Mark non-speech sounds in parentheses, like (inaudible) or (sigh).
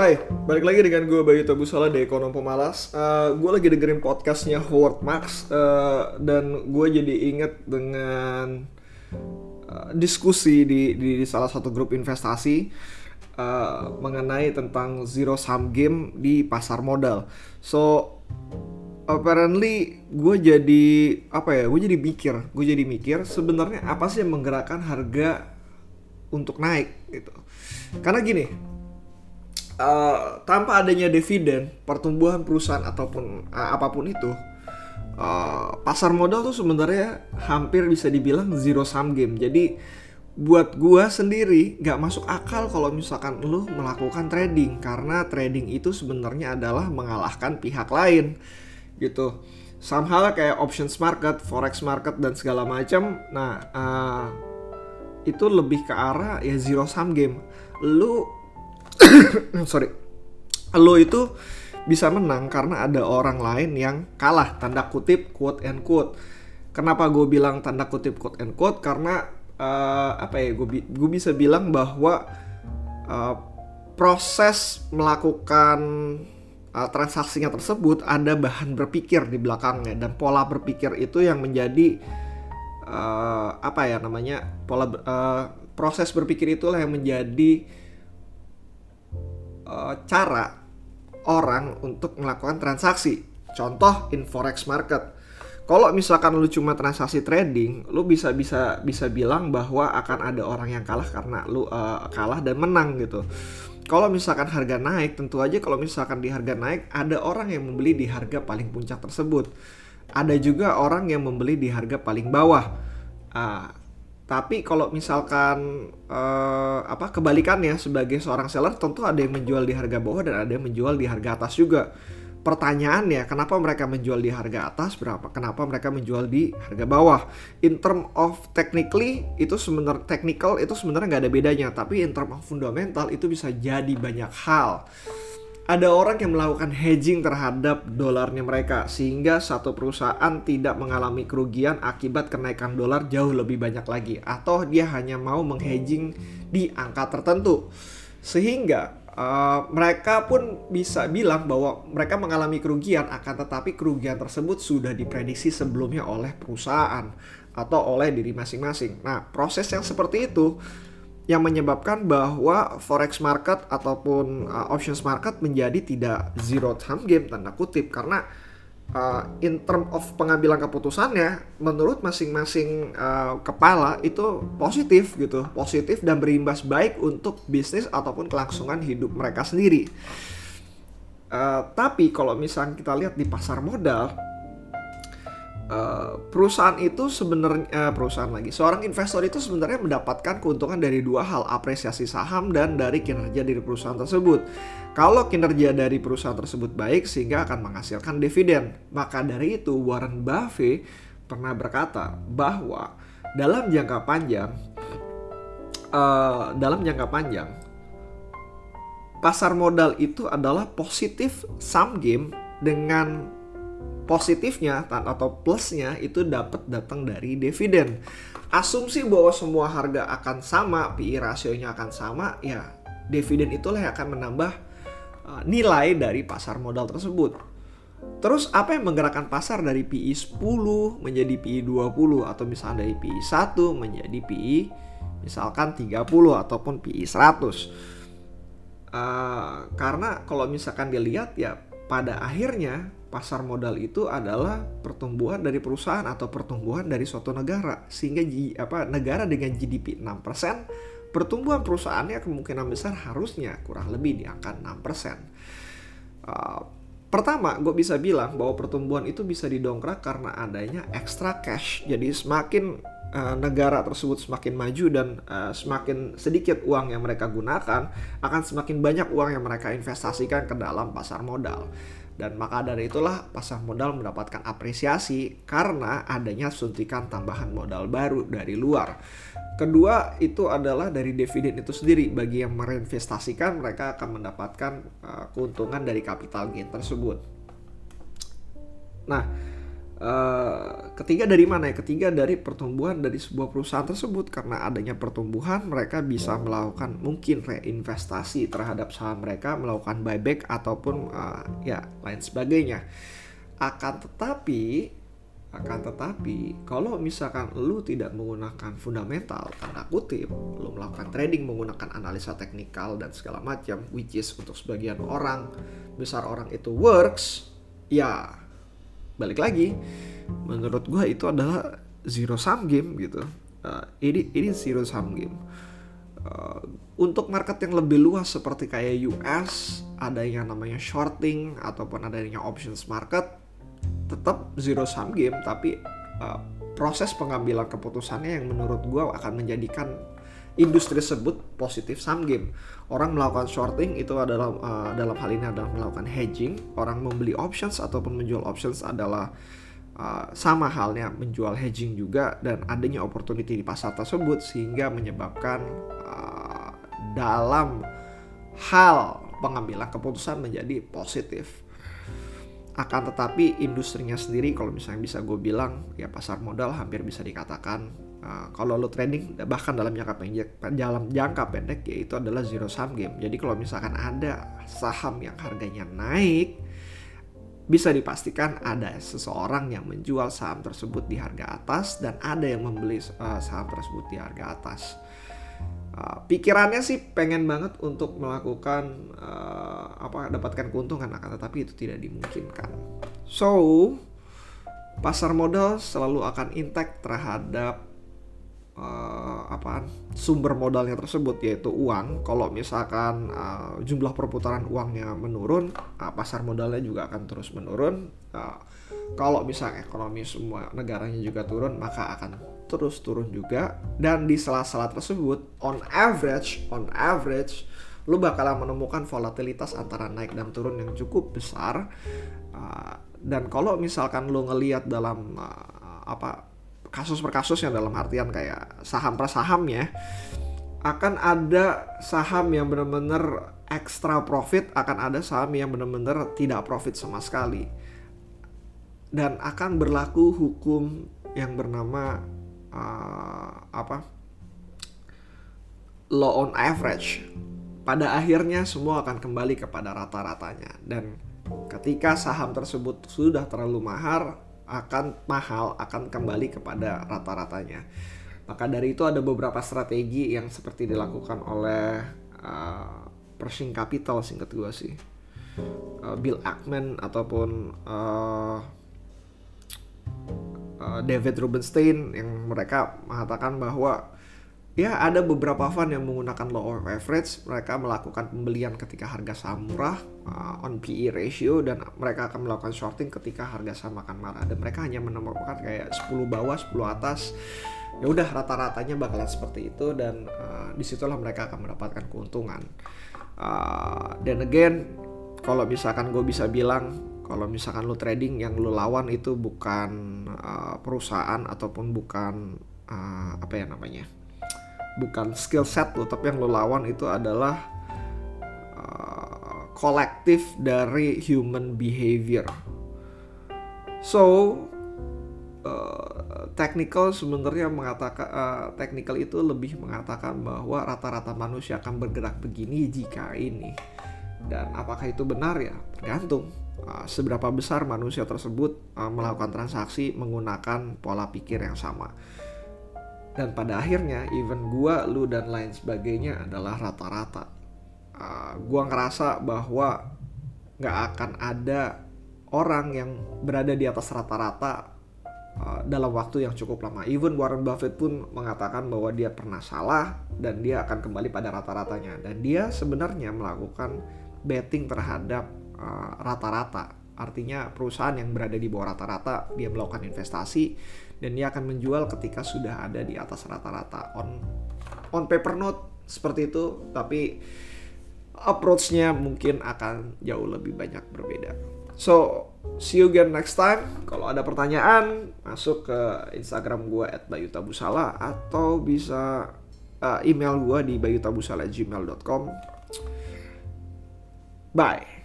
Hai, balik lagi dengan gue Bayu Tabusala di Ekonom Pemalas. Uh, gue lagi dengerin podcastnya Howard Marks uh, dan gue jadi inget dengan uh, diskusi di, di, di salah satu grup investasi uh, mengenai tentang zero sum game di pasar modal. So apparently gue jadi apa ya? Gue jadi mikir, gue jadi mikir sebenarnya apa sih yang menggerakkan harga untuk naik gitu. Karena gini, uh, tanpa adanya dividen, pertumbuhan perusahaan ataupun uh, apa pun itu, uh, pasar modal tuh sebenarnya hampir bisa dibilang zero sum game. Jadi buat gua sendiri nggak masuk akal kalau misalkan lu melakukan trading karena trading itu sebenarnya adalah mengalahkan pihak lain gitu. Sama hal kayak options market, forex market dan segala macam. Nah, uh, itu lebih ke arah ya zero sum game. Lu (coughs) sorry. Lo itu bisa menang karena ada orang lain yang kalah tanda kutip quote and quote. Kenapa gue bilang tanda kutip quote and quote? Karena uh, apa ya gue gue bisa bilang bahwa uh, proses melakukan uh, transaksinya tersebut ada bahan berpikir di belakangnya dan pola berpikir itu yang menjadi uh, apa ya namanya pola uh, proses berpikir itulah yang menjadi uh, cara orang untuk melakukan transaksi. Contoh in forex market. Kalau misalkan lu cuma transaksi trading, lu bisa bisa bisa bilang bahwa akan ada orang yang kalah karena lu uh, kalah dan menang gitu. Kalau misalkan harga naik, tentu aja kalau misalkan di harga naik ada orang yang membeli di harga paling puncak tersebut. Ada juga orang yang membeli di harga paling bawah. Uh, tapi kalau misalkan uh, apa kebalikannya sebagai seorang seller tentu ada yang menjual di harga bawah dan ada yang menjual di harga atas juga. Pertanyaannya, kenapa mereka menjual di harga atas? Berapa? Kenapa mereka menjual di harga bawah? In term of technically itu sebenarnya technical itu sebenarnya nggak ada bedanya, tapi in term of fundamental itu bisa jadi banyak hal ada orang yang melakukan hedging terhadap dolarnya mereka sehingga satu perusahaan tidak mengalami kerugian akibat kenaikan dolar jauh lebih banyak lagi atau dia hanya mau menghedging di angka tertentu sehingga uh, mereka pun bisa bilang bahwa mereka mengalami kerugian akan tetapi kerugian tersebut sudah diprediksi sebelumnya oleh perusahaan atau oleh diri masing-masing. Nah, proses yang seperti itu yang menyebabkan bahwa forex market ataupun uh, options market menjadi tidak zero sum game tanda kutip. Karena uh, in term of pengambilan keputusannya menurut masing-masing uh, kepala itu positif gitu. Positif dan berimbas baik untuk bisnis ataupun kelangsungan hidup mereka sendiri. Uh, tapi kalau misalnya kita lihat di pasar modal perusahaan itu sebenarnya uh, perusahaan lagi. Seorang investor itu sebenarnya mendapatkan keuntungan dari dua hal apresiasi saham dan dari kinerja dari perusahaan tersebut. Kalau kinerja dari perusahaan tersebut baik sehingga akan menghasilkan dividen. Maka dari itu Warren Buffett pernah berkata bahwa dalam jangka panjang uh, dalam jangka panjang pasar modal itu adalah positif sum game dengan positifnya atau plusnya itu dapat datang dari dividen. Asumsi bahwa semua harga akan sama, PI rasionya akan sama, ya dividen itulah yang akan menambah uh, nilai dari pasar modal tersebut. Terus apa yang menggerakkan pasar dari PI 10 menjadi PI 20 atau misalnya dari PI 1 menjadi PI misalkan 30 ataupun PI 100. Uh, karena kalau misalkan dilihat ya pada akhirnya pasar modal itu adalah pertumbuhan dari perusahaan atau pertumbuhan dari suatu negara sehingga apa negara dengan GDP 6% pertumbuhan perusahaannya kemungkinan besar harusnya kurang lebih di angka 6%. Uh, pertama, gue bisa bilang bahwa pertumbuhan itu bisa didongkrak karena adanya extra cash. Jadi semakin uh, negara tersebut semakin maju dan uh, semakin sedikit uang yang mereka gunakan, akan semakin banyak uang yang mereka investasikan ke dalam pasar modal. Dan maka dari itulah pasar modal mendapatkan apresiasi karena adanya suntikan tambahan modal baru dari luar. Kedua itu adalah dari dividen itu sendiri. Bagi yang merinvestasikan mereka akan mendapatkan uh, keuntungan dari capital gain tersebut. Nah, Uh, ketiga dari mana ya? Ketiga dari pertumbuhan dari sebuah perusahaan tersebut karena adanya pertumbuhan mereka bisa melakukan mungkin reinvestasi terhadap saham mereka, melakukan buyback ataupun uh, ya lain sebagainya. Akan tetapi akan tetapi kalau misalkan lu tidak menggunakan fundamental tanda kutip, lu melakukan trading menggunakan analisa teknikal dan segala macam which is untuk sebagian orang besar orang itu works, ya balik lagi menurut gue itu adalah zero sum game gitu. Uh, ini ini zero sum game. Uh, untuk market yang lebih luas seperti kayak US ada yang namanya shorting ataupun adanya options market tetap zero sum game tapi uh, proses pengambilan keputusannya yang menurut gue akan menjadikan industri tersebut positif sum game. Orang melakukan shorting itu adalah uh, dalam hal ini adalah melakukan hedging. Orang membeli options ataupun menjual options adalah uh, sama halnya menjual hedging juga dan adanya opportunity di pasar tersebut sehingga menyebabkan uh, dalam hal pengambilan keputusan menjadi positif. Akan tetapi industrinya sendiri kalau misalnya bisa gue bilang ya pasar modal hampir bisa dikatakan Uh, kalau lo trading bahkan dalam jangka pendek dalam jangka pendek yaitu adalah zero sum game. Jadi kalau misalkan ada saham yang harganya naik bisa dipastikan ada seseorang yang menjual saham tersebut di harga atas dan ada yang membeli uh, saham tersebut di harga atas. Uh, pikirannya sih pengen banget untuk melakukan uh, apa dapatkan keuntungan akan tetapi itu tidak dimungkinkan. So pasar modal selalu akan intact terhadap uh, apa sumber modalnya tersebut yaitu uang. Kalau misalkan uh, jumlah perputaran uangnya menurun, uh, pasar modalnya juga akan terus menurun. Uh, kalau misalnya ekonomi semua negaranya juga turun, maka akan terus turun juga. Dan di sela-sela tersebut, on average, on average, lu bakalan menemukan volatilitas antara naik dan turun yang cukup besar. Uh, dan kalau misalkan lu ngelihat dalam uh, apa kasus per kasus yang dalam artian kayak saham per saham ya akan ada saham yang benar-benar ekstra profit akan ada saham yang benar-benar tidak profit sama sekali. Dan akan berlaku hukum yang bernama uh, apa? Law on average. Pada akhirnya semua akan kembali kepada rata-ratanya. Dan ketika saham tersebut sudah terlalu mahal akan mahal akan kembali kepada rata-ratanya. Maka dari itu ada beberapa strategi yang seperti dilakukan oleh uh, Pershing Capital singkat gue sih. Uh, Bill Ackman ataupun uh, uh, David Rubenstein yang mereka mengatakan bahwa ya ada beberapa fund yang menggunakan law of average. Mereka melakukan pembelian ketika harga saham murah uh, on PE ratio dan mereka akan melakukan shorting ketika harga saham akan marah. Dan mereka hanya menemukan kayak 10 bawah 10 atas. Ya udah rata-ratanya bakalan seperti itu dan uh, di situlah mereka akan mendapatkan keuntungan. Uh, dan again kalau misalkan gue bisa bilang kalau misalkan lo trading yang lo lawan itu bukan uh, perusahaan ataupun bukan uh, apa ya namanya bukan skill set lo tapi yang lo lawan itu adalah uh, dari human behavior. So uh, technical sebenarnya mengatakan uh, technical itu lebih mengatakan bahwa rata-rata manusia akan bergerak begini jika ini. Dan apakah itu benar? Ya tergantung. Uh, seberapa besar manusia tersebut uh, melakukan transaksi menggunakan pola pikir yang sama dan pada akhirnya even gua lu dan lain sebagainya adalah rata-rata. Uh, gua ngerasa bahwa nggak akan ada orang yang berada di atas rata-rata uh, dalam waktu yang cukup lama. Even Warren Buffett pun mengatakan bahwa dia pernah salah dan dia akan kembali pada rata-ratanya. Dan dia sebenarnya melakukan betting terhadap uh, rata-rata artinya perusahaan yang berada di bawah rata-rata dia melakukan investasi dan dia akan menjual ketika sudah ada di atas rata-rata on on paper note seperti itu tapi approach-nya mungkin akan jauh lebih banyak berbeda. So, see you again next time. Kalau ada pertanyaan, masuk ke Instagram gue at bayutabusala atau bisa uh, email gue di bayutabusala@gmail.com. Bye.